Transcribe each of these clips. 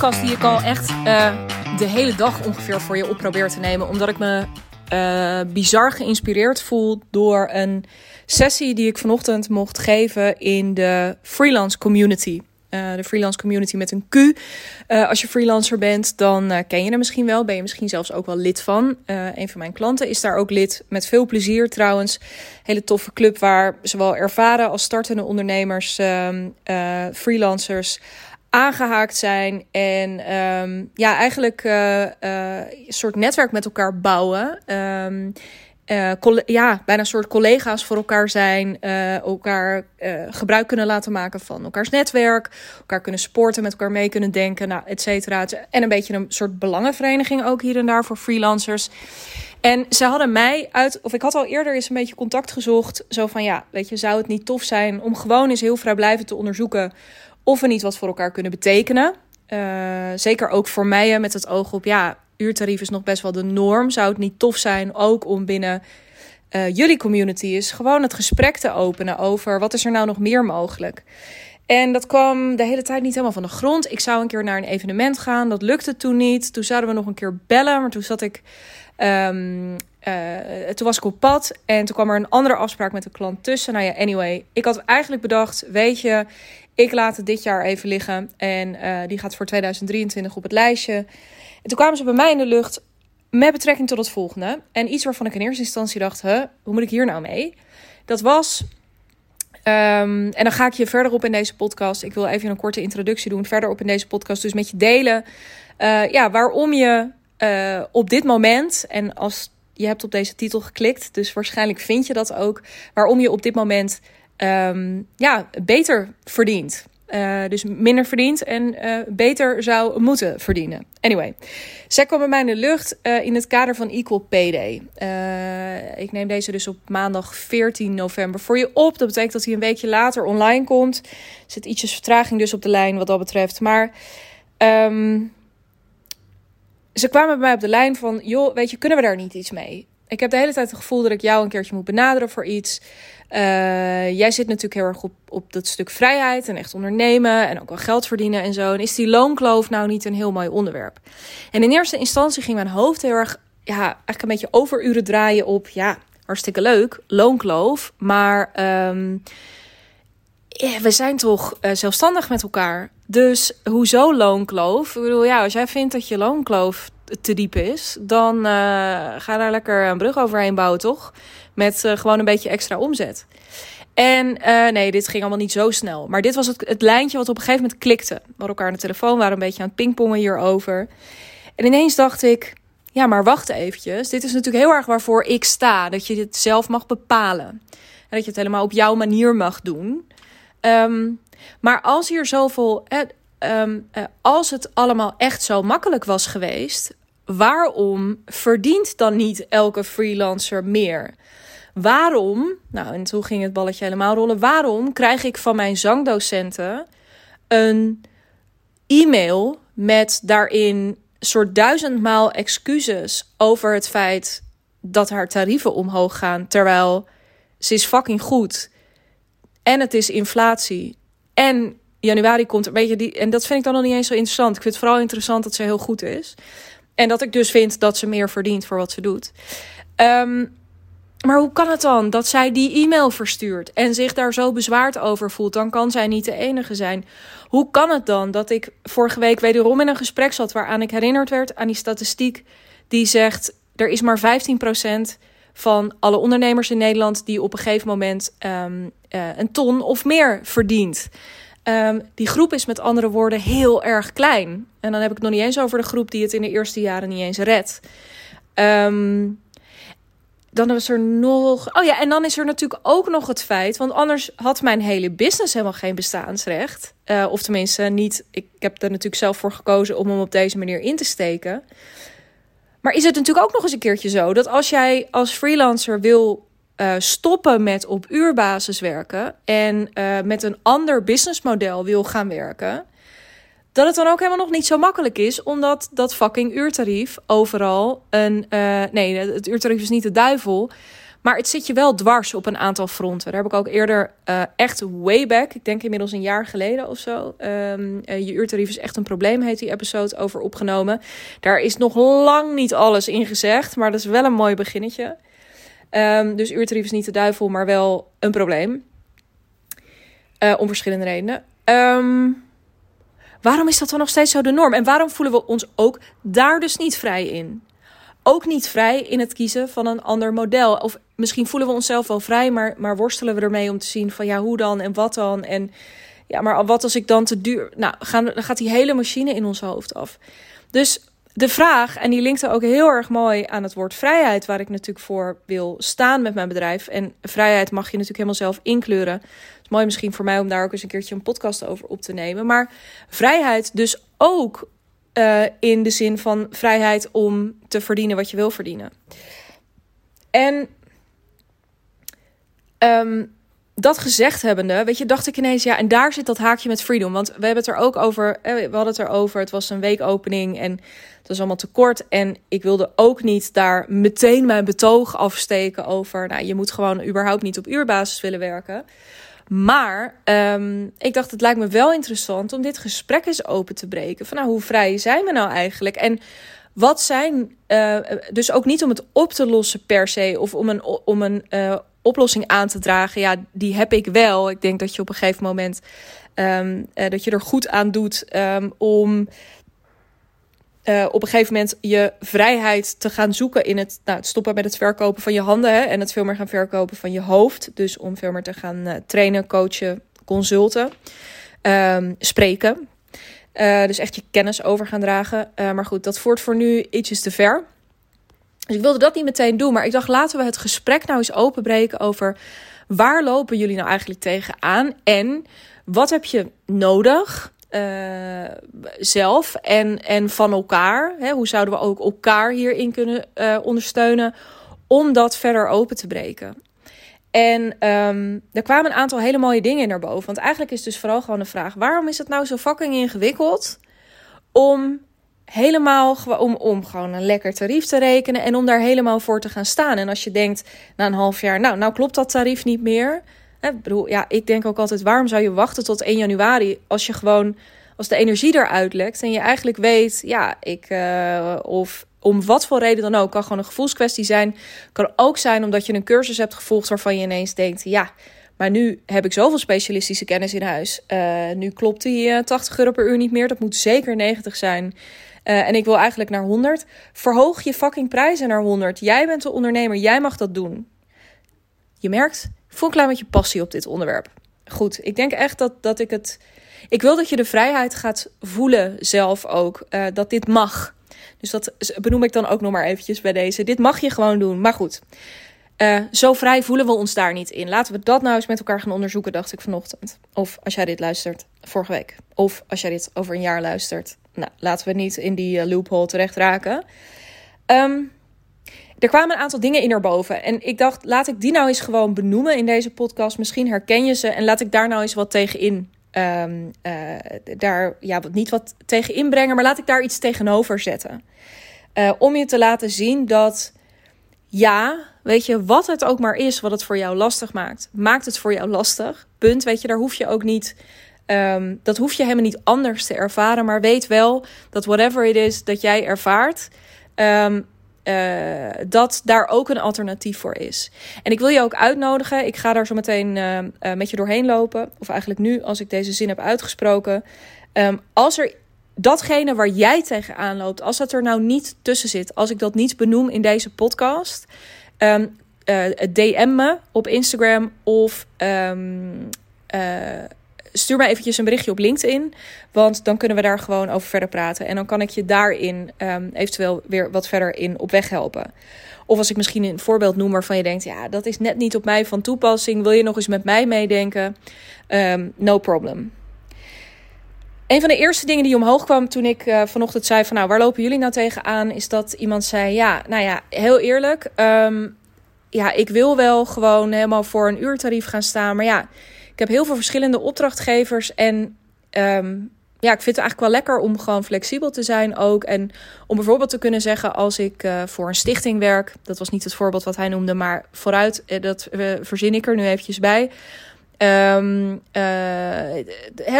podcast die ik al echt uh, de hele dag ongeveer voor je op probeer te nemen. Omdat ik me uh, bizar geïnspireerd voel door een sessie die ik vanochtend mocht geven in de freelance community. Uh, de freelance community met een Q. Als je freelancer bent, dan ken je er misschien wel. Ben je misschien zelfs ook wel lid van. een van mijn klanten is daar ook lid. Met veel plezier trouwens. Hele toffe club waar zowel ervaren als startende ondernemers, ehm, freelancers aangehaakt zijn. En um, ja, eigenlijk uh, uh, een soort netwerk met elkaar bouwen. Um, uh, ja, bijna een soort collega's voor elkaar zijn. elkaar gebruik kunnen laten maken van elkaars netwerk. Elkaar kunnen sporten, met elkaar mee kunnen denken, nou, et cetera. En een beetje een soort belangenvereniging ook hier en daar voor freelancers. En ze hadden mij uit, of ik had al eerder eens een beetje contact gezocht. Zo van ja, weet je, zou het niet tof zijn om gewoon eens heel vrijblijvend te onderzoeken of niet wat voor elkaar kunnen betekenen. Uh, zeker ook voor mij met het oog op, ja, uurtarief is nog best wel de norm. Zou het niet tof zijn ook om binnen uh, jullie community is gewoon het gesprek te openen over wat is er nou nog meer mogelijk. En dat kwam de hele tijd niet helemaal van de grond. Ik zou een keer naar een evenement gaan. Dat lukte toen niet. Toen zouden we nog een keer bellen. Maar toen zat ik. Um, uh, toen was ik op pad. En toen kwam er een andere afspraak met een klant tussen. Nou ja, anyway. Ik had eigenlijk bedacht. Weet je, ik laat het dit jaar even liggen. En uh, die gaat voor 2023 op het lijstje. En toen kwamen ze bij mij in de lucht met betrekking tot het volgende. En iets waarvan ik in eerste instantie dacht: huh, hoe moet ik hier nou mee? Dat was. Um, en dan ga ik je verder op in deze podcast. Ik wil even een korte introductie doen. Verder op in deze podcast. Dus met je delen. Uh, ja, waarom je uh, op dit moment. En als je hebt op deze titel geklikt. Dus waarschijnlijk vind je dat ook. Waarom je op dit moment um, ja, beter verdient. Uh, dus minder verdient en uh, beter zou moeten verdienen. Anyway, zij kwam bij mij in de lucht uh, in het kader van Equal Pay Day. ik neem deze dus op maandag 14 november voor je op. Dat betekent dat hij een weekje later online komt. Er zit ietsjes vertraging dus op de lijn wat dat betreft. Maar um, ze kwamen bij mij op de lijn van... joh, weet je, kunnen we daar niet iets mee? Ik heb de hele tijd het gevoel dat ik jou een keertje moet benaderen voor iets... Uh, jij zit natuurlijk heel erg op, op dat stuk vrijheid en echt ondernemen en ook wel geld verdienen en zo. En is die loonkloof nou niet een heel mooi onderwerp? En in eerste instantie ging mijn hoofd heel erg, ja, eigenlijk een beetje overuren draaien op, ja, hartstikke leuk, loonkloof. Maar um, we zijn toch uh, zelfstandig met elkaar. Dus hoezo loonkloof? Ik bedoel, ja, als jij vindt dat je loonkloof te diep is, dan uh, ga daar lekker een brug overheen bouwen, toch? Met uh, gewoon een beetje extra omzet. En uh, nee, dit ging allemaal niet zo snel. Maar dit was het, het lijntje wat op een gegeven moment klikte. We hadden elkaar aan de telefoon, waren een beetje aan het pingpongen hierover. En ineens dacht ik, ja, maar wacht eventjes. Dit is natuurlijk heel erg waarvoor ik sta. Dat je dit zelf mag bepalen. En dat je het helemaal op jouw manier mag doen. Um, maar als hier zoveel... Eh, uh, als het allemaal echt zo makkelijk was geweest... waarom verdient dan niet elke freelancer meer? Waarom, nou en toen ging het balletje helemaal rollen, waarom krijg ik van mijn zangdocenten een e-mail met daarin soort duizendmaal excuses over het feit dat haar tarieven omhoog gaan, terwijl ze is fucking goed en het is inflatie en januari komt, weet je, die, en dat vind ik dan nog niet eens zo interessant. Ik vind het vooral interessant dat ze heel goed is en dat ik dus vind dat ze meer verdient voor wat ze doet. Um, maar hoe kan het dan dat zij die e-mail verstuurt en zich daar zo bezwaard over voelt? Dan kan zij niet de enige zijn. Hoe kan het dan dat ik vorige week wederom in een gesprek zat waaraan ik herinnerd werd aan die statistiek die zegt: er is maar 15% van alle ondernemers in Nederland die op een gegeven moment um, uh, een ton of meer verdient. Um, die groep is met andere woorden heel erg klein. En dan heb ik het nog niet eens over de groep die het in de eerste jaren niet eens redt. Um, dan was er nog. Oh ja, en dan is er natuurlijk ook nog het feit. Want anders had mijn hele business helemaal geen bestaansrecht. Uh, of tenminste, niet. Ik heb er natuurlijk zelf voor gekozen om hem op deze manier in te steken. Maar is het natuurlijk ook nog eens een keertje zo dat als jij als freelancer wil uh, stoppen met op uurbasis werken en uh, met een ander businessmodel wil gaan werken, dat het dan ook helemaal nog niet zo makkelijk is, omdat dat fucking uurtarief overal een. Uh, nee, het uurtarief is niet de duivel. Maar het zit je wel dwars op een aantal fronten. Daar heb ik ook eerder echt way back, ik denk inmiddels een jaar geleden of zo. Uh, je uurtarief is echt een probleem, heet die episode over opgenomen. Daar is nog lang niet alles in gezegd, maar dat is wel een mooi beginnetje. Um, dus uurtarief is niet de duivel, maar wel een probleem. Uh, om verschillende redenen. Um, waarom is dat dan nog steeds zo de norm? En waarom voelen we ons ook daar dus niet vrij in? ook niet vrij in het kiezen van een ander model. Of misschien voelen we onszelf wel vrij, maar, maar worstelen we ermee om te zien van ja, hoe dan en wat dan. En ja, maar wat als ik dan te duur. Nou, gaan, dan gaat die hele machine in ons hoofd af. Dus de vraag, en die linkte ook heel erg mooi aan het woord vrijheid, waar ik natuurlijk voor wil staan met mijn bedrijf. En vrijheid mag je natuurlijk helemaal zelf inkleuren. Het is mooi misschien voor mij om daar ook eens een keertje een podcast over op te nemen. Maar vrijheid dus ook uh, in de zin van vrijheid om te verdienen wat je wil verdienen. En um, dat gezegd hebbende, weet je, dacht ik ineens, ja, en daar zit dat haakje met freedom. Want we hebben het er ook over, we hadden het erover, het was een weekopening en het was allemaal te kort. En ik wilde ook niet daar meteen mijn betoog afsteken over, nou, je moet gewoon überhaupt niet op uurbasis willen werken. Maar um, ik dacht, het lijkt me wel interessant om dit gesprek eens open te breken. Van nou, hoe vrij zijn we nou eigenlijk? En wat zijn, uh, dus ook niet om het op te lossen per se, of om een, om een uh, oplossing aan te dragen. Ja, die heb ik wel. Ik denk dat je op een gegeven moment um, uh, dat je er goed aan doet um, om uh, op een gegeven moment je vrijheid te gaan zoeken in het, nou, stoppen met het verkopen van je handen hè, en het veel meer gaan verkopen van je hoofd. Dus om veel meer te gaan uh, trainen, coachen, consulten, um, spreken. Dus echt je kennis over gaan dragen. maar goed, dat voert voor nu ietsjes te ver. Dus ik wilde dat niet meteen doen, maar ik dacht laten we het gesprek nou eens openbreken over waar lopen jullie nou eigenlijk tegenaan en wat heb je nodig uh, zelf en, en van elkaar. Hè? Hoe zouden we ook elkaar hierin kunnen uh, ondersteunen om dat verder open te breken? En um, er kwamen een aantal hele mooie dingen naar boven. Want eigenlijk is dus vooral gewoon de vraag: waarom is het nou zo fucking ingewikkeld om helemaal om, om gewoon een lekker tarief te rekenen en om daar helemaal voor te gaan staan? En als je denkt na een half jaar, nou, nou klopt dat tarief niet meer ik bedoel, ja, ik denk ook altijd, waarom zou je wachten tot 1 januari als je gewoon, als de energie eruit lekt en je eigenlijk weet, ja, ik, uh, of om wat voor reden dan ook, kan gewoon een gevoelskwestie zijn. Kan ook zijn omdat je een cursus hebt gevolgd waarvan je ineens denkt, ja, maar nu heb ik zoveel specialistische kennis in huis. Uh, nu klopt die uh, 80 euro per uur niet meer. Dat moet zeker 90 zijn. Uh, en ik wil eigenlijk naar 100. Verhoog je fucking prijzen naar 100. Jij bent de ondernemer. Jij mag dat doen. Je merkt, voel een klein beetje passie op dit onderwerp. Goed, ik denk echt dat, dat ik het. Ik wil dat je de vrijheid gaat voelen zelf ook. Uh, dat dit mag. Dus dat benoem ik dan ook nog maar eventjes bij deze. Dit mag je gewoon doen. Maar goed, uh, zo vrij voelen we ons daar niet in. Laten we dat nou eens met elkaar gaan onderzoeken, dacht ik vanochtend. Of als jij dit luistert, vorige week. Of als jij dit over een jaar luistert. Nou, laten we niet in die uh, loophole terecht raken. Um, er kwamen een aantal dingen in naar boven. En ik dacht, laat ik die nou eens gewoon benoemen in deze podcast. Misschien herken je ze. En laat ik daar nou eens wat tegen in. Um, uh, daar ja, niet wat tegen inbrengen, maar laat ik daar iets tegenover zetten. Uh, om je te laten zien dat ja, weet je, wat het ook maar is, wat het voor jou lastig maakt, maakt het voor jou lastig. Punt. Weet je, daar hoef je ook niet. Um, dat hoef je helemaal niet anders te ervaren. Maar weet wel dat whatever it is dat jij ervaart. Um, uh, dat daar ook een alternatief voor is. En ik wil je ook uitnodigen. Ik ga daar zo meteen uh, uh, met je doorheen lopen. Of eigenlijk nu, als ik deze zin heb uitgesproken. Als er datgene waar jij tegenaan loopt, als dat er nou niet tussen zit, als ik dat niet benoem in deze podcast, um, DM me op Instagram of stuur mij eventjes een berichtje op LinkedIn. Want dan kunnen we daar gewoon over verder praten. En dan kan ik je daarin um, eventueel weer wat verder in op weg helpen. Of als ik misschien een voorbeeld noem waarvan je denkt: ja, dat is net niet op mij van toepassing. Wil je nog eens met mij meedenken? Um, no problem. Een van de eerste dingen die omhoog kwam toen ik uh, vanochtend zei: van nou, waar lopen jullie nou tegenaan? Is dat iemand zei: ja, nou ja, heel eerlijk. Um, ja, ik wil wel gewoon helemaal voor een uurtarief gaan staan. Maar ja, heb heel veel verschillende opdrachtgevers en um, ja, ik vind het eigenlijk wel lekker om gewoon flexibel te zijn ook. En om bijvoorbeeld te kunnen zeggen als ik uh, voor een stichting werk. Dat was niet het voorbeeld wat hij noemde, maar vooruit, uh, dat uh, verzin ik er nu eventjes bij. Um,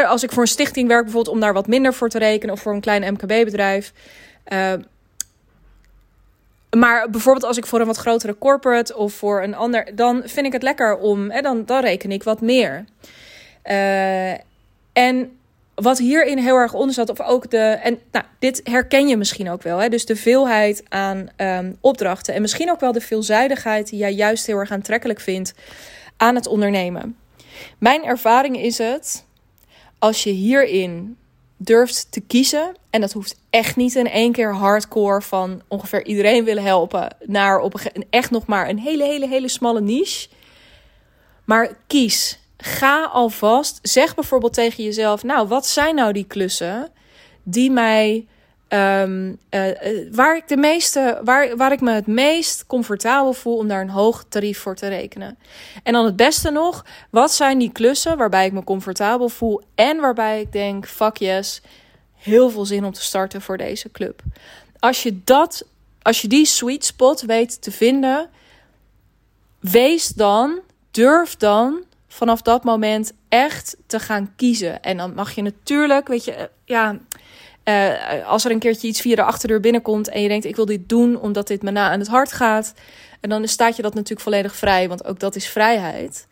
als ik voor een stichting werk, bijvoorbeeld om daar wat minder voor te rekenen. Of voor een klein MKB-bedrijf. Maar bijvoorbeeld als ik voor een wat grotere corporate of voor een ander, dan vind ik het lekker om, hè, dan, dan reken ik wat meer. en wat hierin heel erg onder zat, of ook de. En nou, dit herken je misschien ook wel. Hè? Dus de veelheid aan um, opdrachten. En misschien ook wel de veelzijdigheid die jij juist heel erg aantrekkelijk vindt aan het ondernemen. Mijn ervaring is het. Als je hierin durft te kiezen. En dat hoeft echt niet in één keer hardcore van ongeveer iedereen willen helpen. Naar op een, echt nog maar een hele, hele, hele smalle niche. Maar kies ga alvast, zeg bijvoorbeeld tegen jezelf: Nou, wat zijn nou die klussen die mij. Um, uh, waar, ik de meeste, waar, waar ik me het meest comfortabel voel om daar een hoog tarief voor te rekenen. En dan het beste nog, wat zijn die klussen waarbij ik me comfortabel voel en waarbij ik denk: fuck yes, heel veel zin om te starten voor deze club. Als je dat, als je die sweet spot weet te vinden, wees dan, durf dan vanaf dat moment echt te gaan kiezen. En dan mag je natuurlijk, weet je, eh, ja, uh, als er een keertje iets via de achterdeur binnenkomt en je denkt, ik wil dit doen omdat dit me na aan het hart gaat. En dan staat je dat natuurlijk volledig vrij, want ook dat is vrijheid.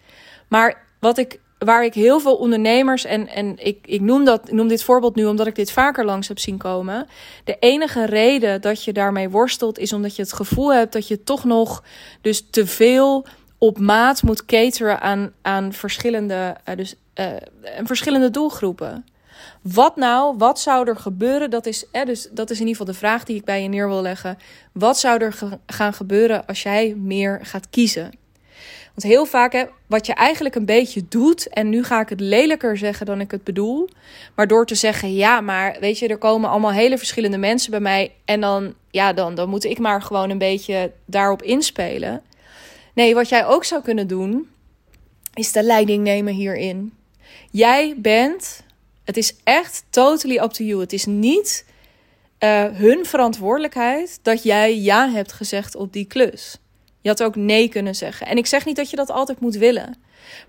Maar wat ik, waar ik heel veel ondernemers, en, en ik, ik noem, dat, noem dit voorbeeld nu omdat ik dit vaker langs heb zien komen. De enige reden dat je daarmee worstelt is omdat je het gevoel hebt dat je toch nog dus te veel op maat moet cateren aan, aan verschillende, uh, dus, uh, verschillende doelgroepen. Wat nou, wat zou er gebeuren? Dat is, eh, dus, dat is in ieder geval de vraag die ik bij je neer wil leggen. Wat zou er gaan gebeuren als jij meer gaat kiezen? Want heel vaak, hè, wat je eigenlijk een beetje doet, en nu ga ik het lelijker zeggen dan ik het bedoel, maar door te zeggen, ja, maar weet je, er komen allemaal hele verschillende mensen bij mij, en dan, ja, dan, dan moet ik maar gewoon een beetje daarop inspelen. Nee, wat jij ook zou kunnen doen, is de leiding nemen hierin. Jij bent, het is echt totally up to you. Het is niet uh, hun verantwoordelijkheid dat jij ja hebt gezegd op die klus. Je had ook nee kunnen zeggen. En ik zeg niet dat je dat altijd moet willen.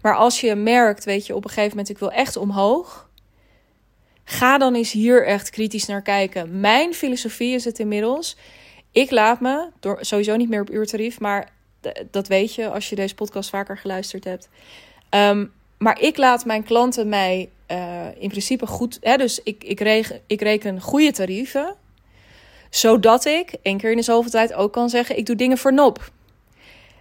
Maar als je merkt, weet je, op een gegeven moment, ik wil echt omhoog. Ga dan eens hier echt kritisch naar kijken. Mijn filosofie is het inmiddels. Ik laat me, door, sowieso niet meer op uurtarief, maar dat weet je als je deze podcast vaker geluisterd hebt. Ehm, maar ik laat mijn klanten mij uh, in principe goed. Hè, dus ik, ik, reken, ik reken goede tarieven. Zodat ik één keer in de zoveel tijd ook kan zeggen: ik doe dingen voor nop.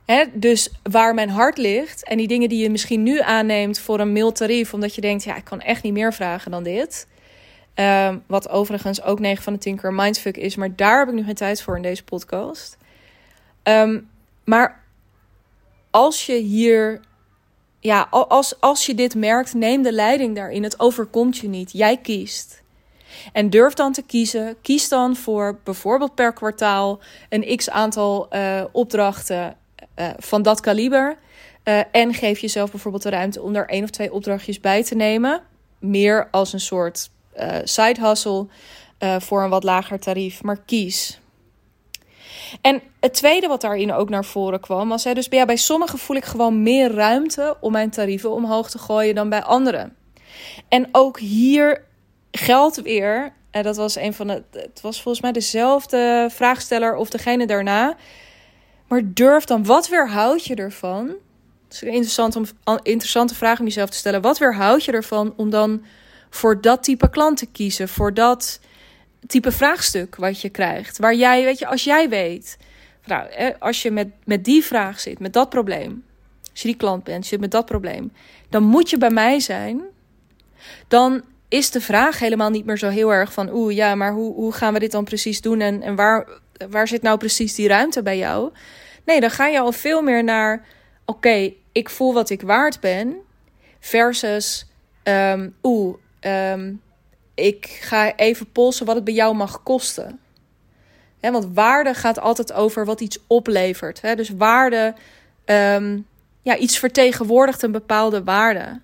Hè, dus waar mijn hart ligt en die dingen die je misschien nu aanneemt voor een mild tarief, omdat je denkt: ja, ik kan echt niet meer vragen dan dit. Um, wat overigens ook 9 van de 10 keer mindfuck is, maar daar heb ik nu geen tijd voor in deze podcast. Um, maar als je hier, ja, als, als je dit merkt, neem de leiding daarin. Het overkomt je niet. Jij kiest. En durf dan te kiezen. Kies dan voor bijvoorbeeld per kwartaal een x aantal uh, opdrachten uh, van dat kaliber. Uh, en geef jezelf bijvoorbeeld de ruimte om er één of twee opdrachtjes bij te nemen. Meer als een soort side hustle voor een wat lager tarief. Maar kies. En het tweede wat daarin ook naar voren kwam, was: hè, dus bij sommigen voel ik gewoon meer ruimte om mijn tarieven omhoog te gooien dan bij anderen. En ook hier geldt weer, en dat was een van de, het was volgens mij dezelfde vraagsteller of degene daarna. Maar durf dan, wat weerhoud je ervan? Het is een interessante, interessante vraag om jezelf te stellen. Wat weerhoud je ervan om dan voor dat type klant te kiezen? Voor dat type vraagstuk wat je krijgt. Waar jij, weet je, als jij weet, nou, als je met, met die vraag zit, met dat probleem, als je die klant bent, je zit met dat probleem, dan moet je bij mij zijn. Dan is de vraag helemaal niet meer zo heel erg van, oeh ja, maar hoe, hoe gaan we dit dan precies doen en, en waar, waar zit nou precies die ruimte bij jou? Nee, dan ga je al veel meer naar, oké, ik voel wat ik waard ben, versus, um, oeh, um, ik ga even polsen wat het bij jou mag kosten. want waarde gaat altijd over wat iets oplevert. Dus waarde, um, ja, iets vertegenwoordigt een bepaalde waarde.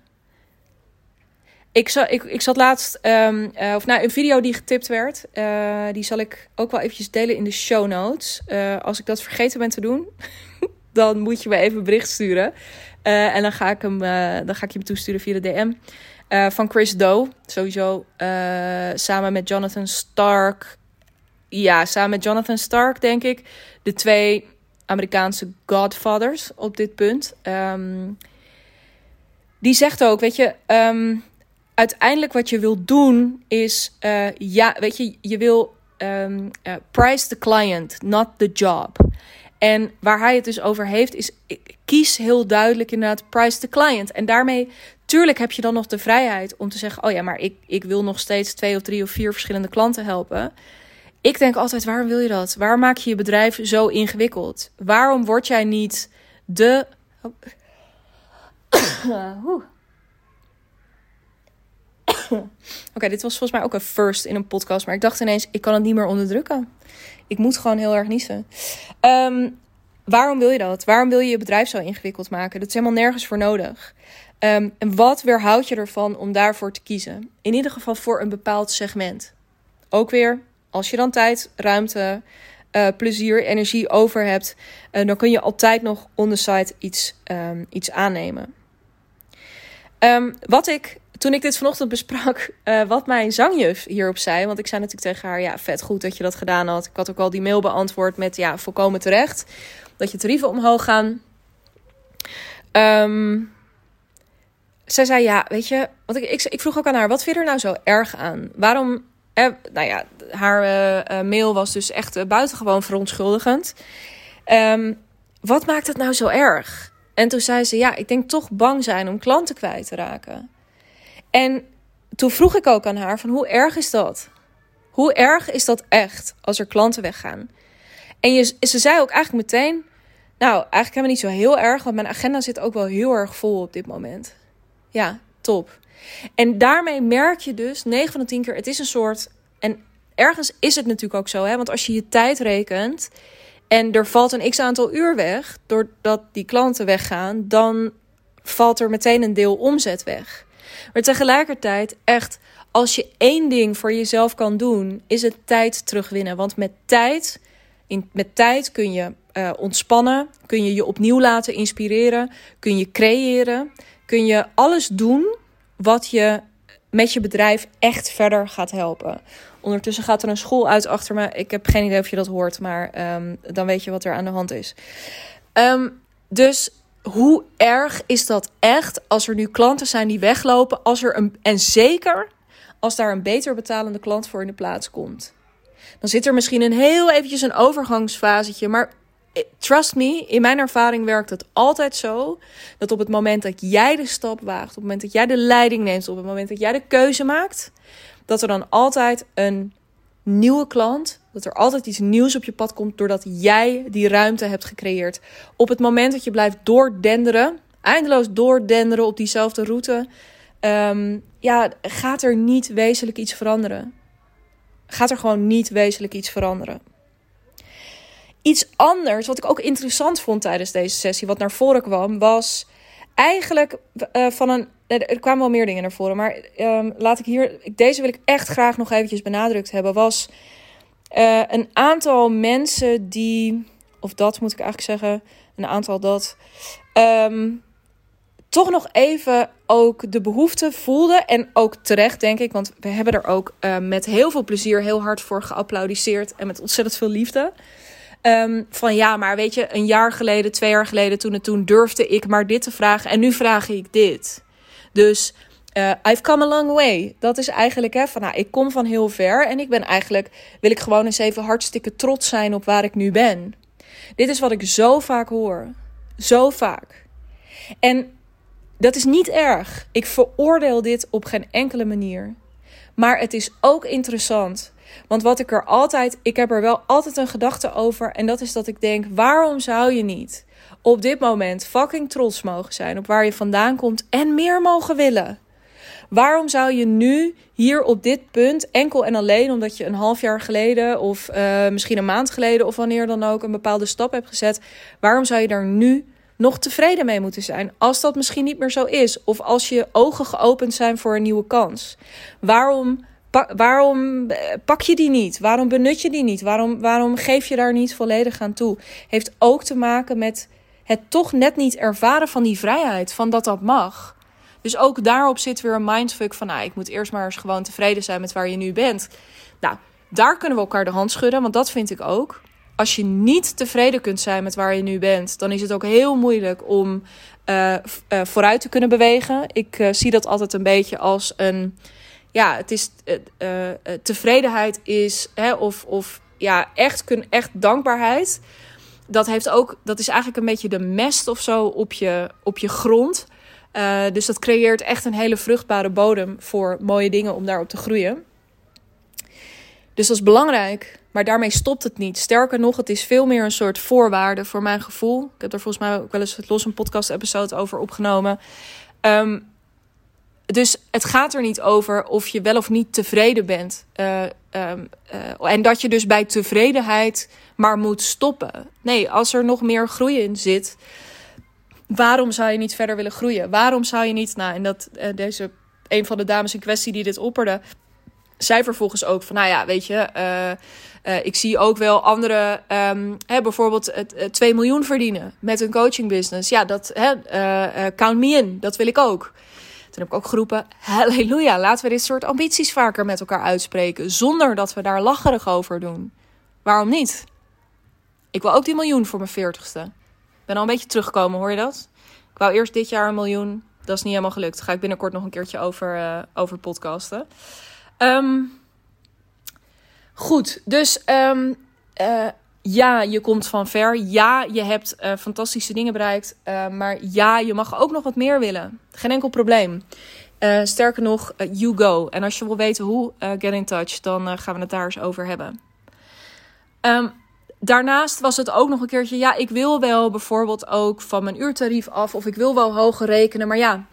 ik, zat, ik, ik zat laatst, um, uh, of nou, een video die getipt werd. Uh, die zal ik ook wel eventjes delen in de show notes. Uh, als ik dat vergeten ben te doen, dan moet je me even een bericht sturen. en dan ga ik hem, dan ga ik je hem toesturen via de DM. Van Chris Doe, sowieso samen met Jonathan Stark. Ja, samen met Jonathan Stark, denk ik. De twee Amerikaanse godfathers op dit punt. Um, die zegt ook, weet je, um, uiteindelijk wat je wil doen is, uh, ja, weet je, je wil um, price the client, not the job. En waar hij het dus over heeft, is kies heel duidelijk inderdaad price the client. En daarmee, tuurlijk heb je dan nog de vrijheid om te zeggen: Oh ja, maar ik, ik wil nog steeds twee of drie of vier verschillende klanten helpen. Ik denk altijd: waarom wil je dat? Waarom maak je je bedrijf zo ingewikkeld? Waarom word jij niet de. Oh. Oké, dit was volgens mij ook een first in een podcast. Maar ik dacht ineens, ik kan het niet meer onderdrukken. Ik moet gewoon heel erg niezen. Um, waarom wil je dat? Waarom wil je je bedrijf zo ingewikkeld maken? Dat is helemaal nergens voor nodig. Um, en wat weerhoudt je ervan om daarvoor te kiezen? In ieder geval voor een bepaald segment. Ook weer, als je dan tijd, ruimte, uh, plezier, energie over hebt, uh, dan kun je altijd nog on the site iets, um, iets aannemen. Um, wat ik toen ik dit vanochtend besprak, uh, wat mijn zangjuf hierop zei. Want ik zei natuurlijk tegen haar: Ja, vet goed dat je dat gedaan had. Ik had ook al die mail beantwoord met: Ja, volkomen terecht. Dat je tarieven omhoog gaan. Um, zij zei: Ja, weet je. Want ik, ik, ik, vroeg ook aan haar: Wat vind je er nou zo erg aan? Waarom. Eh, nou ja, haar uh, mail was dus echt uh, buitengewoon verontschuldigend. Um, wat maakt het nou zo erg? En toen zei ze: Ja, ik denk toch bang zijn om klanten kwijt te raken. En toen vroeg ik ook aan haar van hoe erg is dat? Hoe erg is dat echt als er klanten weggaan? En ze zei ook eigenlijk meteen, nou eigenlijk helemaal niet zo heel erg, want mijn agenda zit ook wel heel erg vol op dit moment. Ja, top. En daarmee merk je dus 9 van de 10 keer, het is een soort, en ergens is het natuurlijk ook zo, hè, want als je je tijd rekent en er valt een x aantal uur weg, doordat die klanten weggaan, dan valt er meteen een deel omzet weg. Maar tegelijkertijd, echt, als je één ding voor jezelf kan doen, is het tijd terugwinnen. Want met tijd, in, met tijd kun je uh, ontspannen, kun je je opnieuw laten inspireren, kun je creëren, kun je alles doen wat je met je bedrijf echt verder gaat helpen. Ondertussen gaat er een school uit achter me. Ik heb geen idee of je dat hoort, maar um, dan weet je wat er aan de hand is. Um, dus hoe erg is dat echt als er nu klanten zijn die weglopen, als er een, en zeker als daar een beter betalende klant voor in de plaats komt. Dan zit er misschien een heel eventjes een overgangsfasetje, maar trust me, in mijn ervaring werkt het altijd zo dat op het moment dat jij de stap waagt, op het moment dat jij de leiding neemt, op het moment dat jij de keuze maakt, dat er dan altijd een nieuwe klant, dat er altijd iets nieuws op je pad komt doordat jij die ruimte hebt gecreëerd. Op het moment dat je blijft doordenderen, eindeloos doordenderen op diezelfde route, um, ja, gaat er niet wezenlijk iets veranderen. Gaat er gewoon niet wezenlijk iets veranderen. Iets anders, wat ik ook interessant vond tijdens deze sessie, wat naar voren kwam, was eigenlijk uh, van een er kwamen wel meer dingen naar voren. Maar um, laat ik hier. Deze wil ik echt graag nog eventjes benadrukt hebben. Was uh, een aantal mensen die. Of dat moet ik eigenlijk zeggen. Een aantal dat. Um, toch nog even ook de behoefte voelden. En ook terecht, denk ik. Want we hebben er ook uh, met heel veel plezier heel hard voor geapplaudiseerd. En met ontzettend veel liefde. Um, van ja, maar weet je, een jaar geleden, twee jaar geleden, toen en toen durfde ik maar dit te vragen. En nu vraag ik dit. Dus uh, I've come a long way. Dat is eigenlijk hè, van, nou, ik kom van heel ver en ik ben eigenlijk, wil ik gewoon eens even hartstikke trots zijn op waar ik nu ben. Dit is wat ik zo vaak hoor. Zo vaak. En dat is niet erg. Ik veroordeel dit op geen enkele manier. Maar het is ook interessant. Want wat ik er altijd, ik heb er wel altijd een gedachte over. En dat is dat ik denk: waarom zou je niet op dit moment fucking trots mogen zijn op waar je vandaan komt en meer mogen willen. Waarom zou je nu hier op dit punt enkel en alleen omdat je een half jaar geleden of uh, misschien een maand geleden of wanneer dan ook een bepaalde stap hebt gezet, waarom zou je daar nu nog tevreden mee moeten zijn. Als dat misschien niet meer zo is. Of als je ogen geopend zijn voor een nieuwe kans. Waarom, waarom eh, pak je die niet? Waarom benut je die niet? Waarom, waarom geef je daar niet volledig aan toe? Heeft ook te maken met het toch net niet ervaren van die vrijheid. Van dat dat mag. Dus ook daarop zit weer een mindfuck van... Nou, ik moet eerst maar eens gewoon tevreden zijn met waar je nu bent. Nou, daar kunnen we elkaar de hand schudden. Want dat vind ik ook als je niet tevreden kunt zijn met waar je nu bent, dan is het ook heel moeilijk om uh, uh, vooruit te kunnen bewegen. Ik zie dat altijd een beetje als een. Ja, het is. tevredenheid is. Hè, of, of ja, echt, kun, echt dankbaarheid. Dat, heeft ook, dat is eigenlijk een beetje de mest of zo op je, op je grond. dus dat creëert echt een hele vruchtbare bodem voor mooie dingen om daarop te groeien. Dus dat is belangrijk. Maar daarmee stopt het niet. Sterker nog, het is veel meer een soort voorwaarde voor mijn gevoel. Ik heb er volgens mij ook wel eens los een podcast-episode over opgenomen. Um, dus het gaat er niet over of je wel of niet tevreden bent. Uh, um, uh, en dat je dus bij tevredenheid maar moet stoppen. Nee, als er nog meer groei in zit, waarom zou je niet verder willen groeien? Waarom zou je niet, nou, en dat uh, deze een van de dames in kwestie die dit opperde, zij vervolgens ook van, nou ja, weet je, ik zie ook wel anderen, um, hè, bijvoorbeeld uh, 2 miljoen verdienen met een coaching business. Ja, dat, hè, count me in, dat wil ik ook. Toen heb ik ook geroepen, halleluja, laten we dit soort ambities vaker met elkaar uitspreken, zonder dat we daar lacherig over doen. Waarom niet? Ik wil ook die miljoen voor mijn veertigste. Ik ben al een beetje teruggekomen, hoor je dat? Ik wou eerst dit jaar een miljoen, dat is niet helemaal gelukt. Ga ik binnenkort nog een keertje over, over podcasten. Um, goed, dus um, uh, ja, je komt van ver. Ja, je hebt uh, fantastische dingen bereikt. Uh, maar ja, je mag ook nog wat meer willen. Geen enkel probleem. sterker nog, you go. En als je wil weten hoe, get in touch. Dan gaan we het daar eens over hebben. Um, daarnaast was het ook nog een keertje... Ja, ik wil wel bijvoorbeeld ook van mijn uurtarief af. Of ik wil wel hoger rekenen. Maar ja...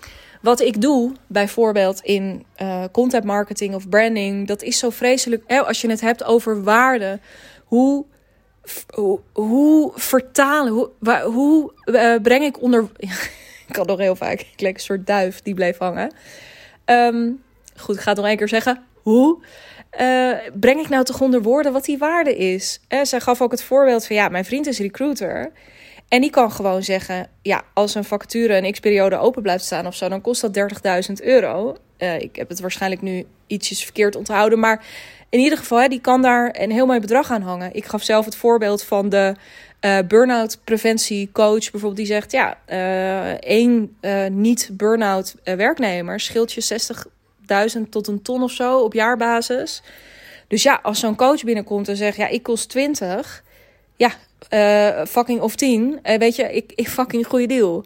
Wat ik doe, bijvoorbeeld in content marketing of branding, dat is zo vreselijk. Als je het hebt over waarde, hoe, hoe, vertalen, hoe, hoe uh, breng ik onder. ik kan nog heel vaak, ik leek een soort duif die bleef hangen. Um, goed, ik ga het nog één keer zeggen. Hoe uh, breng ik nou toch onder woorden wat die waarde is? Uh, zij gaf ook het voorbeeld van ja, mijn vriend is recruiter. En die kan gewoon zeggen: ja, als een vacature een x-periode open blijft staan of zo, dan kost dat 30.000 euro. Uh, ik heb het waarschijnlijk nu ietsjes verkeerd onthouden. Maar in ieder geval, hè, die kan daar een heel mooi bedrag aan hangen. Ik gaf zelf het voorbeeld van de uh, burn-out preventiecoach, bijvoorbeeld, die zegt: ja, uh, één niet burn-out werknemer scheelt je 60.000 tot een ton of zo op jaarbasis. Dus ja, als zo'n coach binnenkomt en zegt: ja, ik kost 20. Ja, fucking of 10. Uh, weet je, ik, ik fucking goede deal.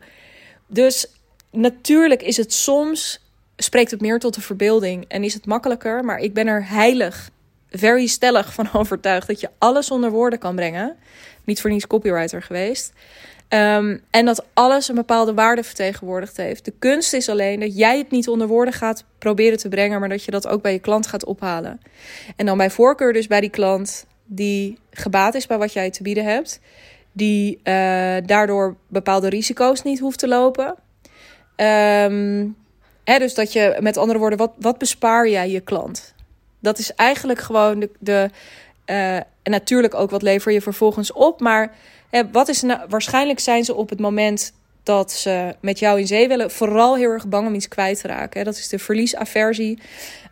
Dus natuurlijk is het soms, spreekt het meer tot de verbeelding en is het makkelijker. Maar ik ben er heilig, very stellig van overtuigd dat je alles onder woorden kan brengen. Niet voor niets copywriter geweest. Um, en dat alles een bepaalde waarde vertegenwoordigd heeft. De kunst is alleen dat jij het niet onder woorden gaat proberen te brengen, maar dat je dat ook bij je klant gaat ophalen. En dan bij voorkeur dus bij die klant die gebaat is bij wat jij te bieden hebt, die uh, daardoor bepaalde risico's niet hoeft te lopen. Um, dus dat je, met andere woorden, wat, wat bespaar jij je klant? Dat is eigenlijk gewoon de. de uh, en natuurlijk ook wat lever je vervolgens op. Maar wat is nou, waarschijnlijk zijn ze op het moment dat ze met jou in zee willen, vooral heel erg bang om iets kwijt te raken. Dat is de verliesaversie,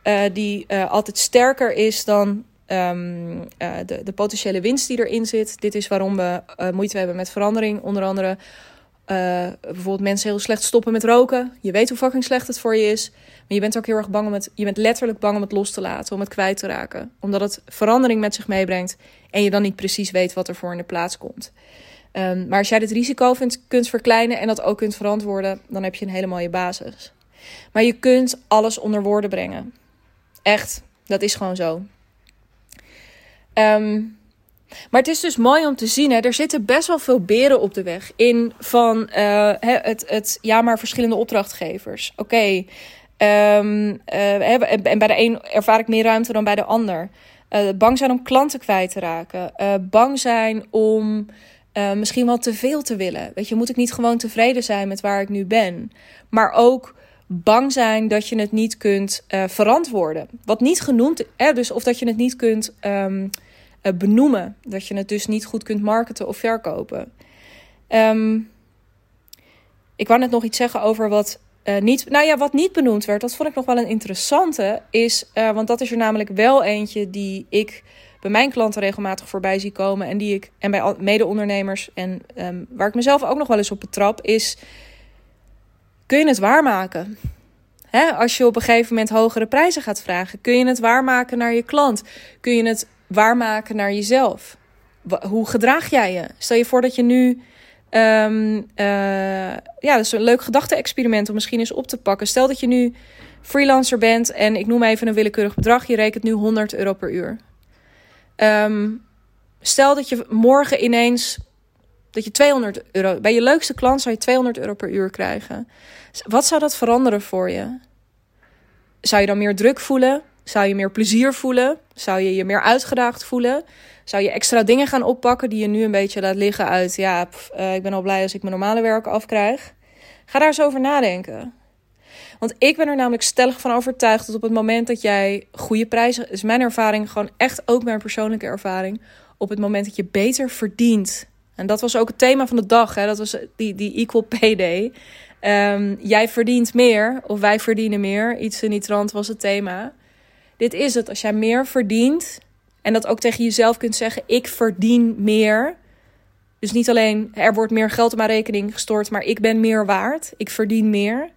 uh, die uh, altijd sterker is dan uh, de, de potentiële winst die erin zit. Dit is waarom we moeite hebben met verandering. Onder andere uh, bijvoorbeeld mensen heel slecht stoppen met roken. Je weet hoe fucking slecht het voor je is. Maar je bent ook heel erg bang om het. Je bent letterlijk bang om het los te laten, om het kwijt te raken. Omdat het verandering met zich meebrengt. En je dan niet precies weet wat er voor in de plaats komt. Um, maar als jij dit risico vindt, kunt verkleinen en dat ook kunt verantwoorden, dan heb je een hele mooie basis. Maar je kunt alles onder woorden brengen. Echt, dat is gewoon zo. Um, maar het is dus mooi om te zien, hè, er zitten best wel veel beren op de weg. In van uh, het, het, ja, maar verschillende opdrachtgevers. Oké, okay. um, uh, en bij de een ervaar ik meer ruimte dan bij de ander. Uh, bang zijn om klanten kwijt te raken. bang zijn om misschien wel te veel te willen. Weet je, moet ik niet gewoon tevreden zijn met waar ik nu ben? Maar ook bang zijn dat je het niet kunt verantwoorden. Wat niet genoemd, eh, dus of dat je het niet kunt uh, benoemen. Dat je het dus niet goed kunt marketen of verkopen. Um, ik wou net nog iets zeggen over wat uh, niet, nou ja, wat niet benoemd werd. Dat vond ik nog wel een interessante. Is, want dat is er namelijk wel eentje die ik bij mijn klanten regelmatig voorbij zie komen. En die ik en bij mede-ondernemers en um, waar ik mezelf ook nog wel eens op betrap, is kun je het waarmaken? Hè, als je op een gegeven moment hogere prijzen gaat vragen, kun je het waarmaken naar je klant? Kun je het waarmaken naar jezelf? Hoe gedraag jij je? Stel je voor dat je nu. Um, uh, ja, dat is een leuk gedachte-experiment om misschien eens op te pakken. Stel dat je nu freelancer bent en ik noem even een willekeurig bedrag. Je rekent nu 100 euro per uur. Um, stel dat je morgen ineens dat je 200 euro bij je leukste klant zou je 200 euro per uur krijgen. Wat zou dat veranderen voor je? Zou je dan meer druk voelen? Zou je meer plezier voelen? Zou je je meer uitgedaagd voelen? Zou je extra dingen gaan oppakken die je nu een beetje laat liggen uit, ja, uh, ik ben al blij als ik mijn normale werk afkrijg? Ga daar eens over nadenken. Want ik ben er namelijk stellig van overtuigd dat op het moment dat jij goede prijzen, is mijn ervaring gewoon echt ook mijn persoonlijke ervaring, op het moment dat je beter verdient. En dat was ook het thema van de dag, hè? dat was die, die Equal Pay Day. Um, jij verdient meer of wij verdienen meer. Iets in die trant was het thema. Dit is het. Als jij meer verdient en dat ook tegen jezelf kunt zeggen: ik verdien meer. Dus niet alleen er wordt meer geld op mijn rekening gestort, maar ik ben meer waard. Ik verdien meer.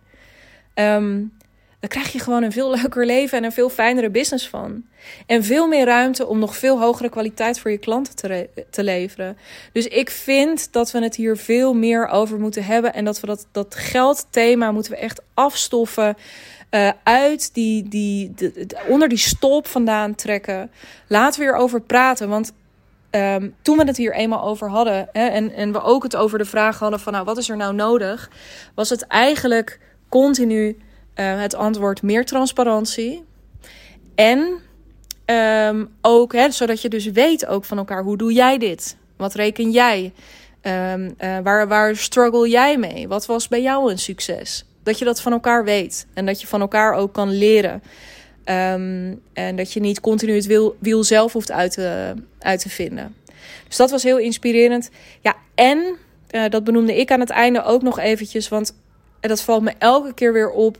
Um, dan krijg je gewoon een veel leuker leven en een veel fijnere business van. En veel meer ruimte om nog veel hogere kwaliteit voor je klanten te, te leveren. Dus ik vind dat we het hier veel meer over moeten hebben. En dat we dat, dat geldthema moeten we echt afstoffen. Uh, uit die, die, onder die stolp vandaan trekken. Laten we erover praten. Want um, toen we het hier eenmaal over hadden. Hè, en, en we ook het over de vraag hadden van nou, wat is er nou nodig? Was het eigenlijk continu uh, het antwoord meer transparantie. En um, ook, hè, zodat je dus weet ook van elkaar, hoe doe jij dit? Wat reken jij? Um, uh, waar, waar struggle jij mee? Wat was bij jou een succes? Dat je dat van elkaar weet en dat je van elkaar ook kan leren. Um, en dat je niet continu het wiel, wiel zelf hoeft uit te, uit te vinden. Dus dat was heel inspirerend. Ja, en uh, dat benoemde ik aan het einde ook nog eventjes, want dat valt me elke keer weer op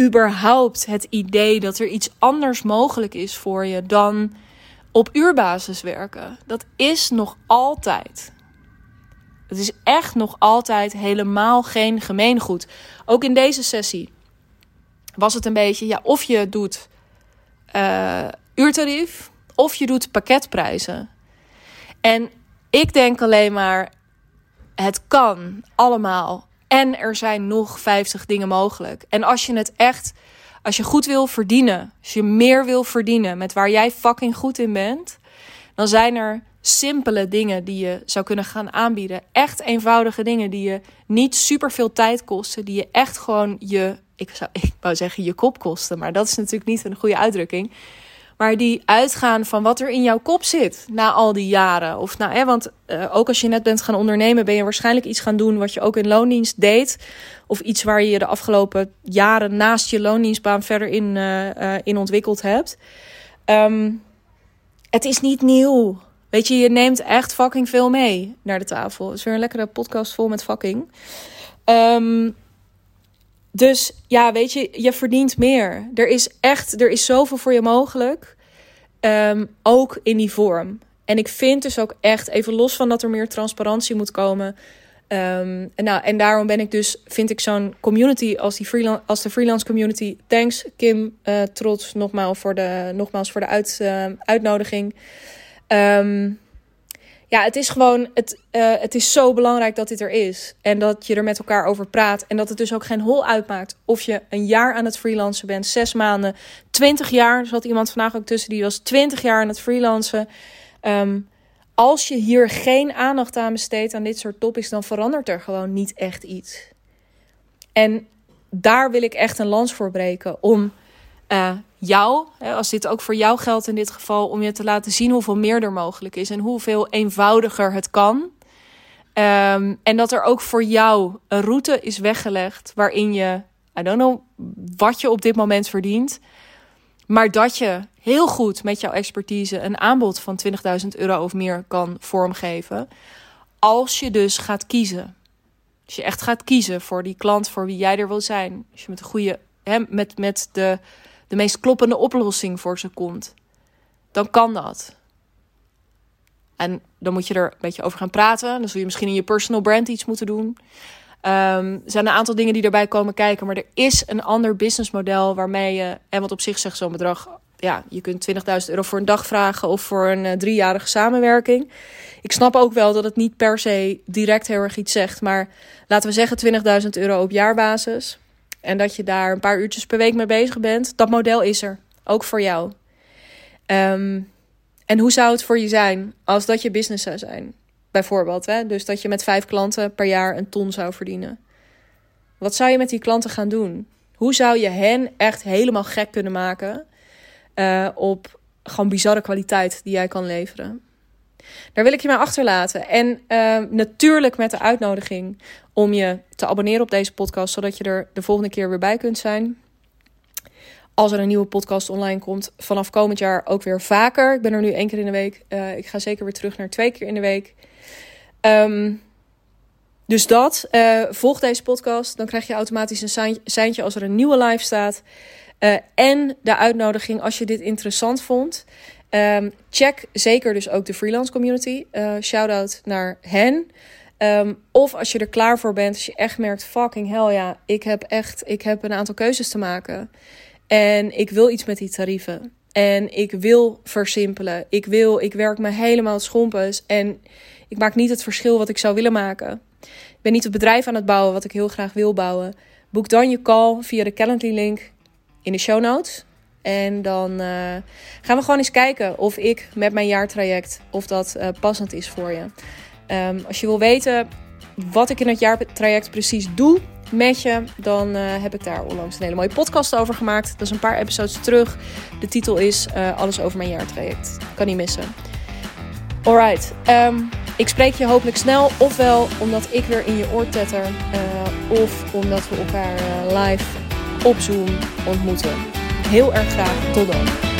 überhaupt het idee dat er iets anders mogelijk is voor je dan op uurbasis werken. Dat is nog altijd. Het is echt nog altijd helemaal geen gemeengoed. Ook in deze sessie was het een beetje, ja, of je doet uh, uurtarief of je doet pakketprijzen. En ik denk alleen maar, het kan allemaal. En er zijn nog 50 dingen mogelijk. En als je het echt, als je goed wil verdienen, als je meer wil verdienen met waar jij fucking goed in bent, dan zijn er simpele dingen die je zou kunnen gaan aanbieden. Echt eenvoudige dingen die je niet super veel tijd kosten, die je echt gewoon je, ik zou, ik wou zeggen je kop kosten, maar dat is natuurlijk niet een goede uitdrukking maar die uitgaan van wat er in jouw kop zit na al die jaren. Of nou, hè, want uh, ook als je net bent gaan ondernemen, ben je waarschijnlijk iets gaan doen wat je ook in loondienst deed. Of iets waar je de afgelopen jaren naast je loondienstbaan verder in, uh, uh, in ontwikkeld hebt. Um, het is niet nieuw. Weet je, je neemt echt fucking veel mee naar de tafel. Is weer een lekkere podcast vol met fucking. Um, dus ja, weet je, je verdient meer. Er is echt, er is zoveel voor je mogelijk. Um, ook in die vorm. En ik vind dus ook echt, even los van dat er meer transparantie moet komen. Um, en, nou, en daarom ben ik dus, vind ik zo'n community als, die freelance, als de freelance community. Thanks Kim, uh, trots nogmaals voor de, nogmaals voor de uit, uh, uitnodiging. Um, ja, het is gewoon, het, uh, het is zo belangrijk dat dit er is. En dat je er met elkaar over praat. En dat het dus ook geen hol uitmaakt of je een jaar aan het freelancen bent, zes maanden, twintig jaar. Er zat iemand vandaag ook tussen, die was twintig jaar aan het freelancen. Um, als je hier geen aandacht aan besteedt aan dit soort topics, dan verandert er gewoon niet echt iets. En daar wil ik echt een lans voor breken om uh, jou, als dit ook voor jou geldt in dit geval, om je te laten zien hoeveel meer er mogelijk is en hoeveel eenvoudiger het kan. Ehm, en dat er ook voor jou een route is weggelegd waarin je, I don't know wat je op dit moment verdient, maar dat je heel goed met jouw expertise een aanbod van 20.000 euro of meer kan vormgeven. Als je dus gaat kiezen. Als je echt gaat kiezen voor die klant voor wie jij er wil zijn. Als je met de goede, hè, met, met de, de meest kloppende oplossing voor ze komt. Dan kan dat. En dan moet je er een beetje over gaan praten. Dan zul je misschien in je personal brand iets moeten doen. Um, er zijn een aantal dingen die erbij komen kijken. Maar er is een ander businessmodel waarmee je... En wat op zich zegt zo'n bedrag... Ja, je kunt 20.000 euro voor een dag vragen of voor een uh, driejarige samenwerking. Ik snap ook wel dat het niet per se direct heel erg iets zegt. Maar laten we zeggen 20.000 euro op jaarbasis. En dat je daar een paar uurtjes per week mee bezig bent. Dat model is er. Ook voor jou. Um, en hoe zou het voor je zijn als dat je business zou zijn? Bijvoorbeeld, hè? dus dat je met vijf klanten per jaar een ton zou verdienen. Wat zou je met die klanten gaan doen? Hoe zou je hen echt helemaal gek kunnen maken uh, op gewoon bizarre kwaliteit die jij kan leveren? Daar wil ik je maar achterlaten. En uh, natuurlijk met de uitnodiging om je te abonneren op deze podcast, zodat je er de volgende keer weer bij kunt zijn als er een nieuwe podcast online komt, vanaf komend jaar ook weer vaker. Ik ben er nu één keer in de week. Uh, ik ga zeker weer terug naar twee keer in de week. Um, dus dat. Uh, volg deze podcast. Dan krijg je automatisch een seintje als er een nieuwe live staat. Uh, en de uitnodiging als je dit interessant vond. Um, check zeker dus ook de freelance community. Uh, shout out naar hen. Um, of als je er klaar voor bent, als je echt merkt, fucking hell ja, ik heb echt, ik heb een aantal keuzes te maken. En ik wil iets met die tarieven. En ik wil versimpelen. Ik wil, ik werk me helemaal schompens. En ik maak niet het verschil wat ik zou willen maken. Ik ben niet het bedrijf aan het bouwen wat ik heel graag wil bouwen. Boek dan je call via de Calendly link in de show notes. En dan uh, gaan we gewoon eens kijken of ik met mijn jaartraject, of dat uh, passend is voor je. Um, als je wil weten wat ik in het jaartraject precies doe, met je, dan uh, heb ik daar onlangs een hele mooie podcast over gemaakt. Dat is een paar episodes terug. De titel is Alles over mijn jaartraject. Kan niet missen. Alright, um, ik spreek je hopelijk snel. Ofwel omdat ik weer in je oor tetter. Of omdat we elkaar live op Zoom ontmoeten. Heel erg graag. Tot dan.